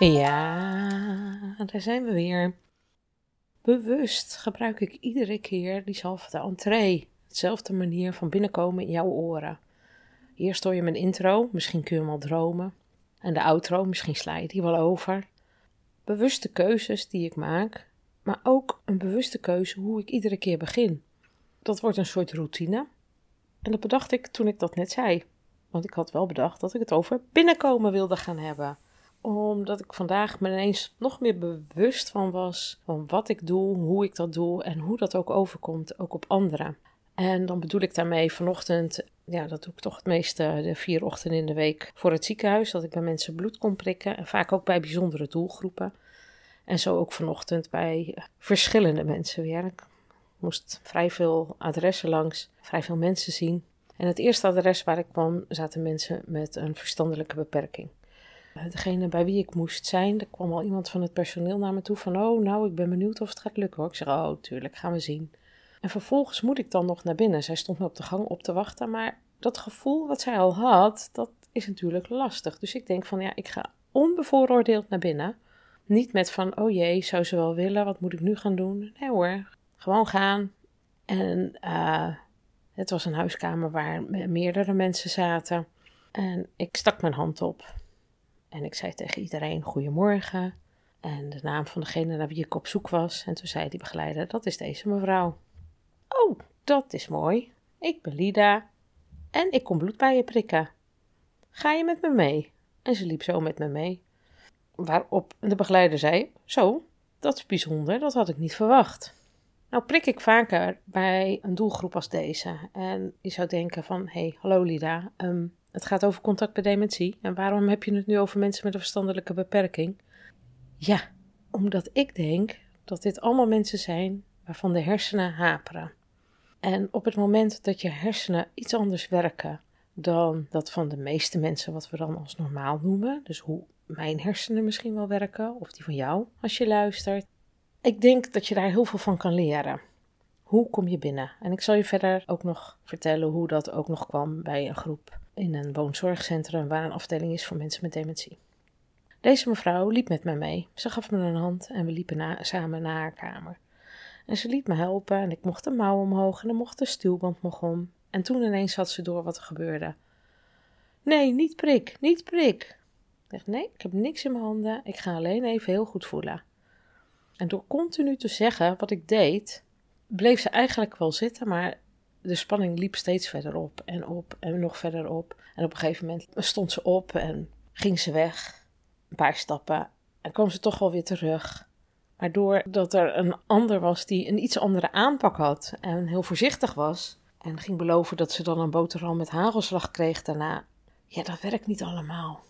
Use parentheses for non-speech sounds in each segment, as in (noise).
Ja, daar zijn we weer. Bewust gebruik ik iedere keer diezelfde entree. Hetzelfde manier van binnenkomen in jouw oren. Eerst hoor je mijn intro, misschien kun je hem al dromen. En de outro, misschien sla je die wel over. Bewuste keuzes die ik maak, maar ook een bewuste keuze hoe ik iedere keer begin. Dat wordt een soort routine. En dat bedacht ik toen ik dat net zei. Want ik had wel bedacht dat ik het over binnenkomen wilde gaan hebben omdat ik vandaag me ineens nog meer bewust van was van wat ik doe, hoe ik dat doe en hoe dat ook overkomt, ook op anderen. En dan bedoel ik daarmee vanochtend, ja, dat doe ik toch het meeste de vier ochtenden in de week voor het ziekenhuis, dat ik bij mensen bloed kon prikken en vaak ook bij bijzondere doelgroepen. En zo ook vanochtend bij verschillende mensen weer. Ik moest vrij veel adressen langs, vrij veel mensen zien. En het eerste adres waar ik kwam zaten mensen met een verstandelijke beperking. Degene bij wie ik moest zijn, er kwam al iemand van het personeel naar me toe van, oh nou, ik ben benieuwd of het gaat lukken hoor. Ik zeg, oh tuurlijk, gaan we zien. En vervolgens moet ik dan nog naar binnen. Zij stond me op de gang op te wachten, maar dat gevoel wat zij al had, dat is natuurlijk lastig. Dus ik denk van, ja, ik ga onbevooroordeeld naar binnen. Niet met van, oh jee, zou ze wel willen, wat moet ik nu gaan doen? Nee hoor, gewoon gaan. En uh, het was een huiskamer waar meerdere mensen zaten. En ik stak mijn hand op. En ik zei tegen iedereen goedemorgen. En de naam van degene naar wie ik op zoek was. En toen zei die begeleider, dat is deze mevrouw. Oh, dat is mooi. Ik ben Lida. En ik kom bloed bij je prikken. Ga je met me mee? En ze liep zo met me mee. Waarop de begeleider zei, zo, dat is bijzonder, dat had ik niet verwacht. Nou prik ik vaker bij een doelgroep als deze. En je zou denken van, hé, hey, hallo Lida, um, het gaat over contact bij dementie. En waarom heb je het nu over mensen met een verstandelijke beperking? Ja, omdat ik denk dat dit allemaal mensen zijn waarvan de hersenen haperen. En op het moment dat je hersenen iets anders werken dan dat van de meeste mensen, wat we dan als normaal noemen, dus hoe mijn hersenen misschien wel werken, of die van jou als je luistert, ik denk dat je daar heel veel van kan leren. Hoe kom je binnen? En ik zal je verder ook nog vertellen hoe dat ook nog kwam bij een groep in een woonzorgcentrum waar een afdeling is voor mensen met dementie. Deze mevrouw liep met mij mee. Ze gaf me een hand en we liepen samen naar haar kamer. En ze liet me helpen en ik mocht de mouw omhoog en dan mocht de stuwband nog om. En toen ineens had ze door wat er gebeurde. Nee, niet prik, niet prik. Ik dacht, nee, ik heb niks in mijn handen. Ik ga alleen even heel goed voelen. En door continu te zeggen wat ik deed, bleef ze eigenlijk wel zitten, maar de spanning liep steeds verder op en op en nog verder op. En op een gegeven moment stond ze op en ging ze weg. Een paar stappen en kwam ze toch wel weer terug. Maar doordat er een ander was die een iets andere aanpak had en heel voorzichtig was en ging beloven dat ze dan een boterham met hagelslag kreeg daarna, ja, dat werkt niet allemaal.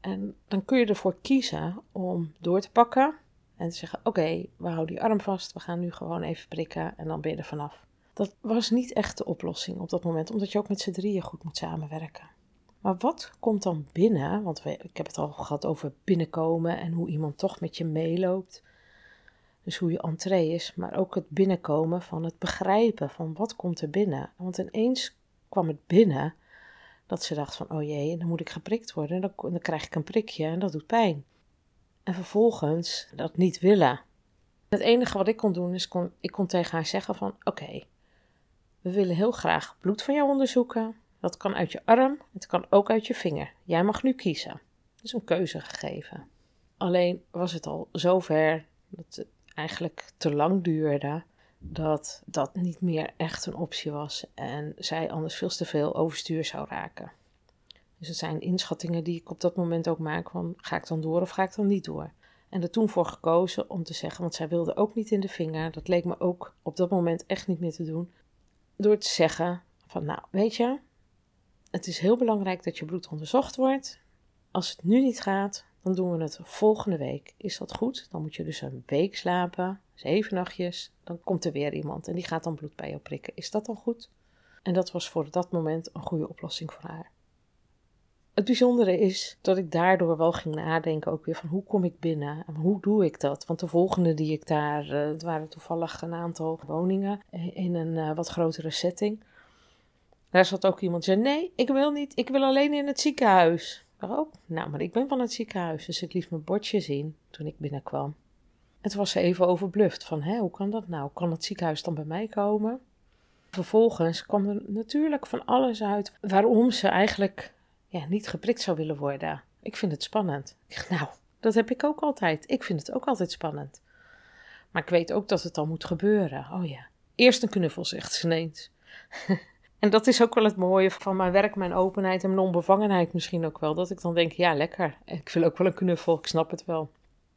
En dan kun je ervoor kiezen om door te pakken en te zeggen: Oké, we houden die arm vast, we gaan nu gewoon even prikken en dan ben je er vanaf. Dat was niet echt de oplossing op dat moment, omdat je ook met z'n drieën goed moet samenwerken. Maar wat komt dan binnen? Want ik heb het al gehad over binnenkomen en hoe iemand toch met je meeloopt. Dus hoe je entree is, maar ook het binnenkomen van het begrijpen van wat komt er binnen. Want ineens kwam het binnen dat ze dacht van, oh jee, dan moet ik geprikt worden. Dan, dan krijg ik een prikje en dat doet pijn. En vervolgens dat niet willen. Het enige wat ik kon doen is, kon, ik kon tegen haar zeggen van, oké, we willen heel graag bloed van jou onderzoeken. Dat kan uit je arm, het kan ook uit je vinger. Jij mag nu kiezen. Is een keuze gegeven. Alleen was het al zover dat het eigenlijk te lang duurde dat dat niet meer echt een optie was en zij anders veel te veel overstuur zou raken. Dus het zijn inschattingen die ik op dat moment ook maak van ga ik dan door of ga ik dan niet door. En er toen voor gekozen om te zeggen, want zij wilde ook niet in de vinger, dat leek me ook op dat moment echt niet meer te doen, door te zeggen van nou weet je, het is heel belangrijk dat je bloed onderzocht wordt. als het nu niet gaat, dan doen we het volgende week. Is dat goed? Dan moet je dus een week slapen, zeven nachtjes. Dan komt er weer iemand en die gaat dan bloed bij jou prikken. Is dat dan goed? En dat was voor dat moment een goede oplossing voor haar. Het bijzondere is dat ik daardoor wel ging nadenken ook weer van hoe kom ik binnen en hoe doe ik dat? Want de volgende die ik daar, uh, het waren toevallig een aantal woningen in een uh, wat grotere setting. Daar zat ook iemand zei, nee, ik wil niet, ik wil alleen in het ziekenhuis. Oh, nou, maar ik ben van het ziekenhuis, dus ik liet mijn bordje zien toen ik binnenkwam. En toen was ze even overbluft van, hoe kan dat nou? Kan het ziekenhuis dan bij mij komen? Vervolgens kwam er natuurlijk van alles uit waarom ze eigenlijk niet geprikt zou willen worden. Ik vind het spannend. nou, dat heb ik ook altijd. Ik vind het ook altijd spannend. Maar ik weet ook dat het dan moet gebeuren. Oh ja. Eerst een knuffel, zegt ze ineens. (laughs) en dat is ook wel het mooie van mijn werk, mijn openheid en mijn onbevangenheid misschien ook wel. Dat ik dan denk, ja, lekker. Ik wil ook wel een knuffel, ik snap het wel.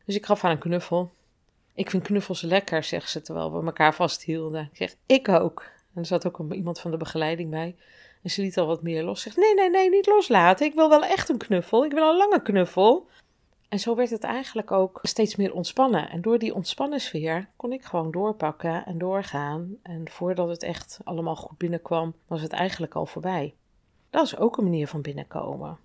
Dus ik gaf haar een knuffel. Ik vind knuffels lekker, zegt ze terwijl we elkaar vasthielden. Ik zeg, ik ook. En er zat ook iemand van de begeleiding bij. En ze liet al wat meer los. Zegt: Nee, nee, nee, niet loslaten. Ik wil wel echt een knuffel. Ik wil een lange knuffel. En zo werd het eigenlijk ook steeds meer ontspannen. En door die ontspannen sfeer kon ik gewoon doorpakken en doorgaan. En voordat het echt allemaal goed binnenkwam, was het eigenlijk al voorbij. Dat is ook een manier van binnenkomen.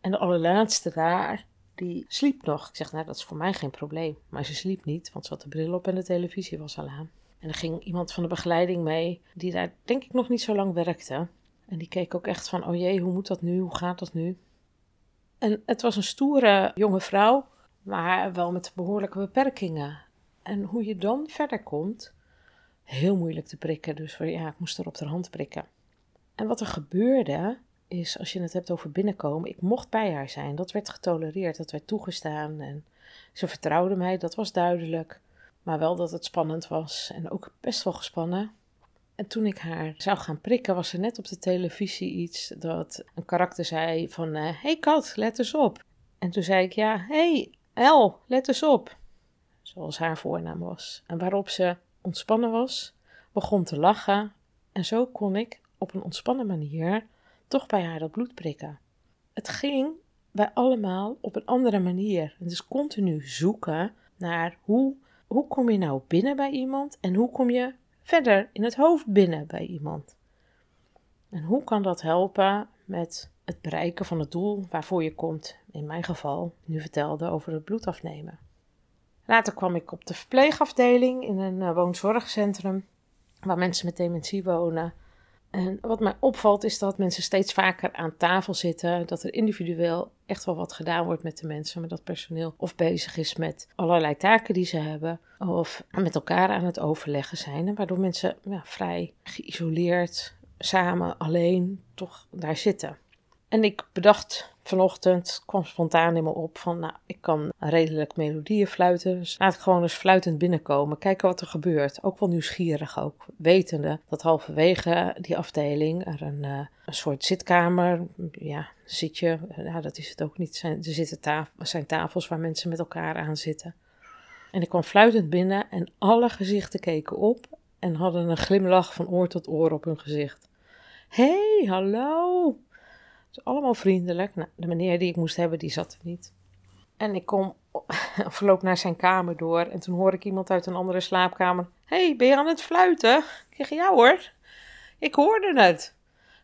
En de allerlaatste daar, die sliep nog. Ik zeg, nou, dat is voor mij geen probleem. Maar ze sliep niet, want ze had de bril op en de televisie was al aan. En er ging iemand van de begeleiding mee, die daar denk ik nog niet zo lang werkte. En die keek ook echt van, oh jee, hoe moet dat nu? Hoe gaat dat nu? En het was een stoere jonge vrouw, maar wel met behoorlijke beperkingen. En hoe je dan verder komt, heel moeilijk te prikken. Dus ja, ik moest er op de hand prikken. En wat er gebeurde, is als je het hebt over binnenkomen, ik mocht bij haar zijn. Dat werd getolereerd, dat werd toegestaan. En ze vertrouwde mij, dat was duidelijk. Maar wel dat het spannend was en ook best wel gespannen. En toen ik haar zou gaan prikken, was er net op de televisie iets dat een karakter zei van... Hé uh, hey kat, let eens op. En toen zei ik, ja, hey El, let eens op. Zoals haar voornaam was. En waarop ze ontspannen was, begon te lachen. En zo kon ik op een ontspannen manier toch bij haar dat bloed prikken. Het ging bij allemaal op een andere manier. En dus continu zoeken naar hoe, hoe kom je nou binnen bij iemand en hoe kom je verder in het hoofd binnen bij iemand. En hoe kan dat helpen met het bereiken van het doel waarvoor je komt, in mijn geval, nu vertelde over het bloed afnemen. Later kwam ik op de verpleegafdeling in een uh, woonzorgcentrum waar mensen met dementie wonen. En wat mij opvalt is dat mensen steeds vaker aan tafel zitten, dat er individueel echt wel wat gedaan wordt met de mensen, maar dat personeel of bezig is met allerlei taken die ze hebben, of met elkaar aan het overleggen zijn, waardoor mensen ja, vrij geïsoleerd, samen, alleen, toch daar zitten. En ik bedacht vanochtend, kwam spontaan in me op van, nou, ik kan redelijk melodieën fluiten, dus laat ik gewoon eens fluitend binnenkomen, kijken wat er gebeurt. Ook wel nieuwsgierig ook, wetende dat halverwege die afdeling er een, uh, een soort zitkamer, ja, zit je, ja, dat is het ook niet, zijn, er zitten taf zijn tafels waar mensen met elkaar aan zitten. En ik kwam fluitend binnen en alle gezichten keken op en hadden een glimlach van oor tot oor op hun gezicht. hey, hallo! Allemaal vriendelijk. Nou, de meneer die ik moest hebben, die zat er niet. En ik kom, (laughs) of loop naar zijn kamer door. En toen hoor ik iemand uit een andere slaapkamer. hey, ben je aan het fluiten? Ik zeg, ja hoor. Ik hoorde het.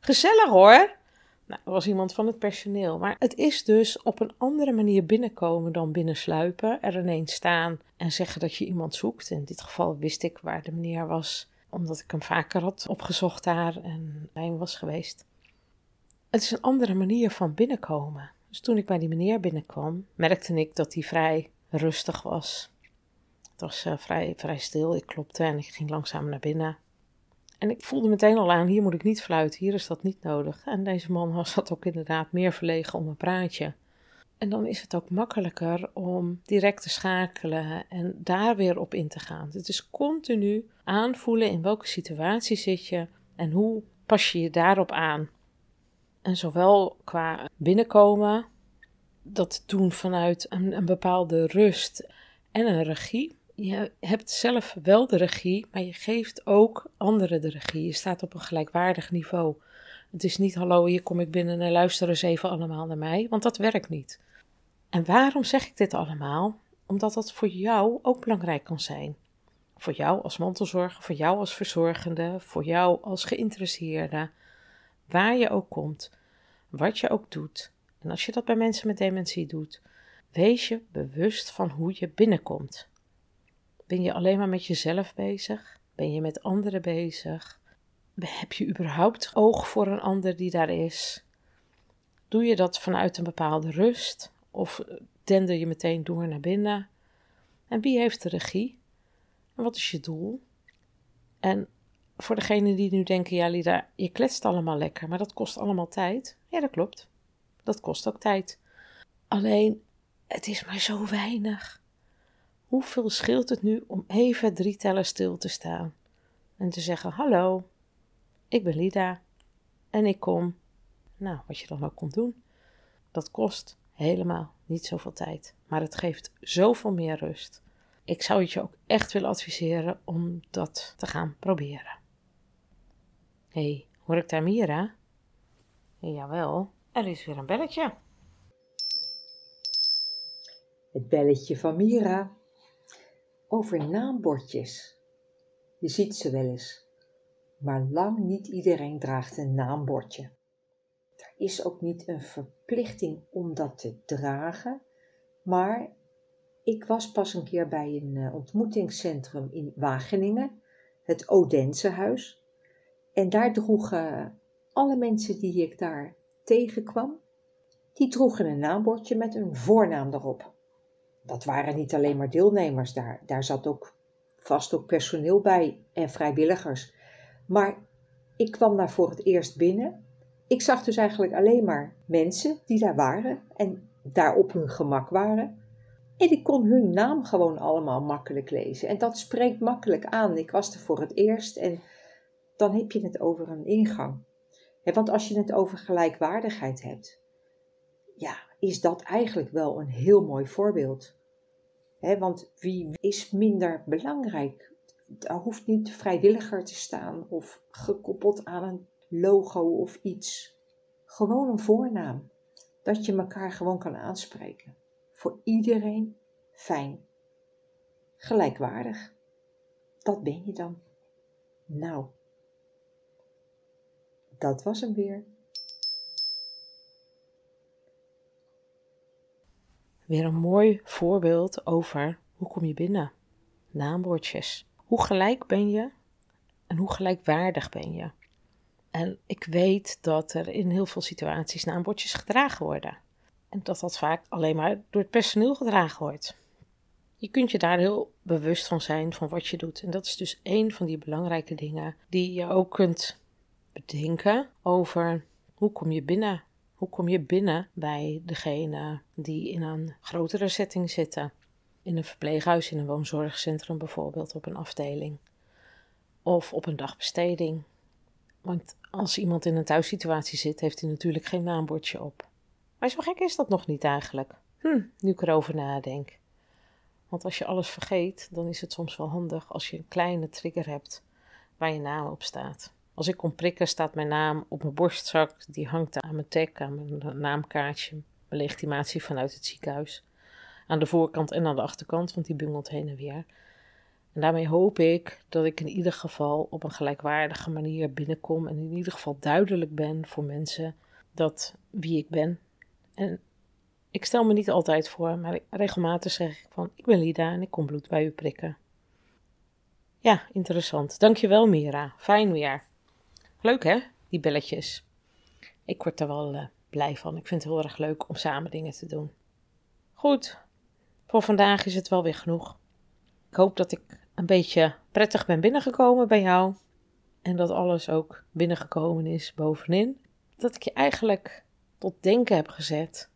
Gezellig hoor. Nou, er was iemand van het personeel. Maar het is dus op een andere manier binnenkomen dan binnensluipen. Er ineens staan en zeggen dat je iemand zoekt. In dit geval wist ik waar de meneer was, omdat ik hem vaker had opgezocht daar en bij hem was geweest. Het is een andere manier van binnenkomen. Dus toen ik bij die meneer binnenkwam, merkte ik dat hij vrij rustig was. Het was uh, vrij, vrij stil. Ik klopte en ik ging langzaam naar binnen. En ik voelde meteen al aan, hier moet ik niet fluiten, hier is dat niet nodig. En deze man was dat ook inderdaad meer verlegen om een praatje. En dan is het ook makkelijker om direct te schakelen en daar weer op in te gaan. Het is continu aanvoelen in welke situatie zit je en hoe pas je je daarop aan. En zowel qua binnenkomen, dat doen vanuit een, een bepaalde rust en een regie. Je hebt zelf wel de regie, maar je geeft ook anderen de regie. Je staat op een gelijkwaardig niveau. Het is niet hallo, hier kom ik binnen en luister eens even allemaal naar mij, want dat werkt niet. En waarom zeg ik dit allemaal? Omdat dat voor jou ook belangrijk kan zijn. Voor jou als mantelzorger, voor jou als verzorgende, voor jou als geïnteresseerde, waar je ook komt, wat je ook doet. En als je dat bij mensen met dementie doet, wees je bewust van hoe je binnenkomt. Ben je alleen maar met jezelf bezig? Ben je met anderen bezig? Heb je überhaupt oog voor een ander die daar is? Doe je dat vanuit een bepaalde rust? Of dender je meteen door naar binnen? En wie heeft de regie? En wat is je doel? En voor degenen die nu denken, ja Lida, je kletst allemaal lekker, maar dat kost allemaal tijd. Ja, dat klopt. Dat kost ook tijd. Alleen, het is maar zo weinig. Hoeveel scheelt het nu om even drie tellen stil te staan en te zeggen: Hallo, ik ben Lida en ik kom. Nou, wat je dan ook komt doen, dat kost helemaal niet zoveel tijd, maar het geeft zoveel meer rust. Ik zou het je ook echt willen adviseren om dat te gaan proberen. Hé, hey, hoor ik daar Mira? Jawel, er is weer een belletje. Het belletje van Mira. Over naambordjes. Je ziet ze wel eens, maar lang niet iedereen draagt een naambordje. Er is ook niet een verplichting om dat te dragen, maar ik was pas een keer bij een uh, ontmoetingscentrum in Wageningen, het Odensehuis, en daar droegen alle mensen die ik daar tegenkwam, die droegen een naambordje met een voornaam erop. Dat waren niet alleen maar deelnemers daar, daar zat ook vast ook personeel bij en vrijwilligers. Maar ik kwam daar voor het eerst binnen. Ik zag dus eigenlijk alleen maar mensen die daar waren en daar op hun gemak waren. En ik kon hun naam gewoon allemaal makkelijk lezen. En dat spreekt makkelijk aan. Ik was er voor het eerst en dan heb je het over een ingang. want als je het over gelijkwaardigheid hebt, ja, is dat eigenlijk wel een heel mooi voorbeeld. want wie is minder belangrijk? Daar hoeft niet vrijwilliger te staan of gekoppeld aan een logo of iets. Gewoon een voornaam. Dat je elkaar gewoon kan aanspreken. Voor iedereen fijn. Gelijkwaardig. Dat ben je dan. Nou, dat was hem weer. Weer een mooi voorbeeld over hoe kom je binnen? Naambordjes. Hoe gelijk ben je en hoe gelijkwaardig ben je? En ik weet dat er in heel veel situaties naambordjes gedragen worden. En dat dat vaak alleen maar door het personeel gedragen wordt. Je kunt je daar heel bewust van zijn van wat je doet. En dat is dus een van die belangrijke dingen die je ook kunt bedenken over hoe kom je binnen? Hoe kom je binnen bij degene die in een grotere setting zitten? In een verpleeghuis, in een woonzorgcentrum bijvoorbeeld, op een afdeling. Of op een dagbesteding. Want als iemand in een thuissituatie zit, heeft hij natuurlijk geen naambordje op. Maar zo gek is dat nog niet eigenlijk. Hm, nu ik erover nadenk. Want als je alles vergeet, dan is het soms wel handig als je een kleine trigger hebt waar je naam op staat. Als ik kom prikken, staat mijn naam op mijn borstzak. Die hangt aan mijn tag, aan mijn naamkaartje. Mijn legitimatie vanuit het ziekenhuis. Aan de voorkant en aan de achterkant, want die bungelt heen en weer. En daarmee hoop ik dat ik in ieder geval op een gelijkwaardige manier binnenkom. En in ieder geval duidelijk ben voor mensen dat wie ik ben. En ik stel me niet altijd voor, maar regelmatig zeg ik van: Ik ben Lida en ik kom bloed bij u prikken. Ja, interessant. Dankjewel, Mira. Fijn weer. Leuk hè, die belletjes. Ik word er wel uh, blij van. Ik vind het heel erg leuk om samen dingen te doen. Goed, voor vandaag is het wel weer genoeg. Ik hoop dat ik een beetje prettig ben binnengekomen bij jou. En dat alles ook binnengekomen is bovenin. Dat ik je eigenlijk tot denken heb gezet.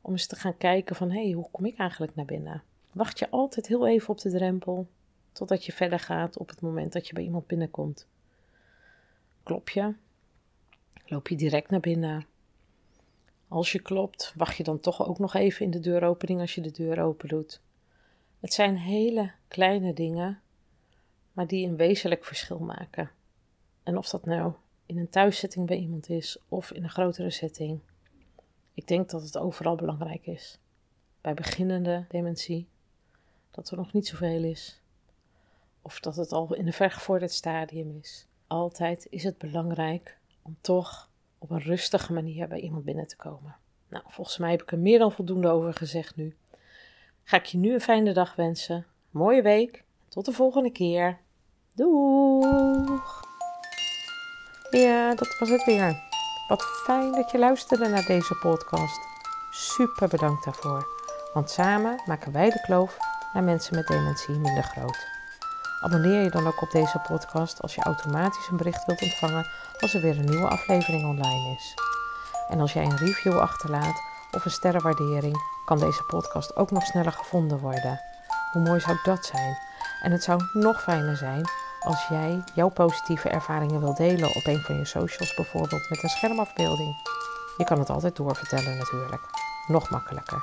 Om eens te gaan kijken van, hé, hey, hoe kom ik eigenlijk naar binnen? Wacht je altijd heel even op de drempel. Totdat je verder gaat op het moment dat je bij iemand binnenkomt. Klop je? Loop je direct naar binnen? Als je klopt, wacht je dan toch ook nog even in de deuropening als je de deur open doet. Het zijn hele kleine dingen, maar die een wezenlijk verschil maken. En of dat nou in een thuiszetting bij iemand is of in een grotere setting. Ik denk dat het overal belangrijk is. Bij beginnende dementie, dat er nog niet zoveel is. Of dat het al in een vergevorderd stadium is. Altijd is het belangrijk om toch op een rustige manier bij iemand binnen te komen. Nou, volgens mij heb ik er meer dan voldoende over gezegd nu. Ga ik je nu een fijne dag wensen. Mooie week. Tot de volgende keer. Doeg! Ja, dat was het weer. Wat fijn dat je luisterde naar deze podcast. Super bedankt daarvoor. Want samen maken wij de kloof naar mensen met dementie minder groot. Abonneer je dan ook op deze podcast als je automatisch een bericht wilt ontvangen als er weer een nieuwe aflevering online is. En als jij een review achterlaat of een sterrenwaardering, kan deze podcast ook nog sneller gevonden worden. Hoe mooi zou dat zijn? En het zou nog fijner zijn als jij jouw positieve ervaringen wil delen op een van je socials, bijvoorbeeld met een schermafbeelding. Je kan het altijd doorvertellen natuurlijk. Nog makkelijker.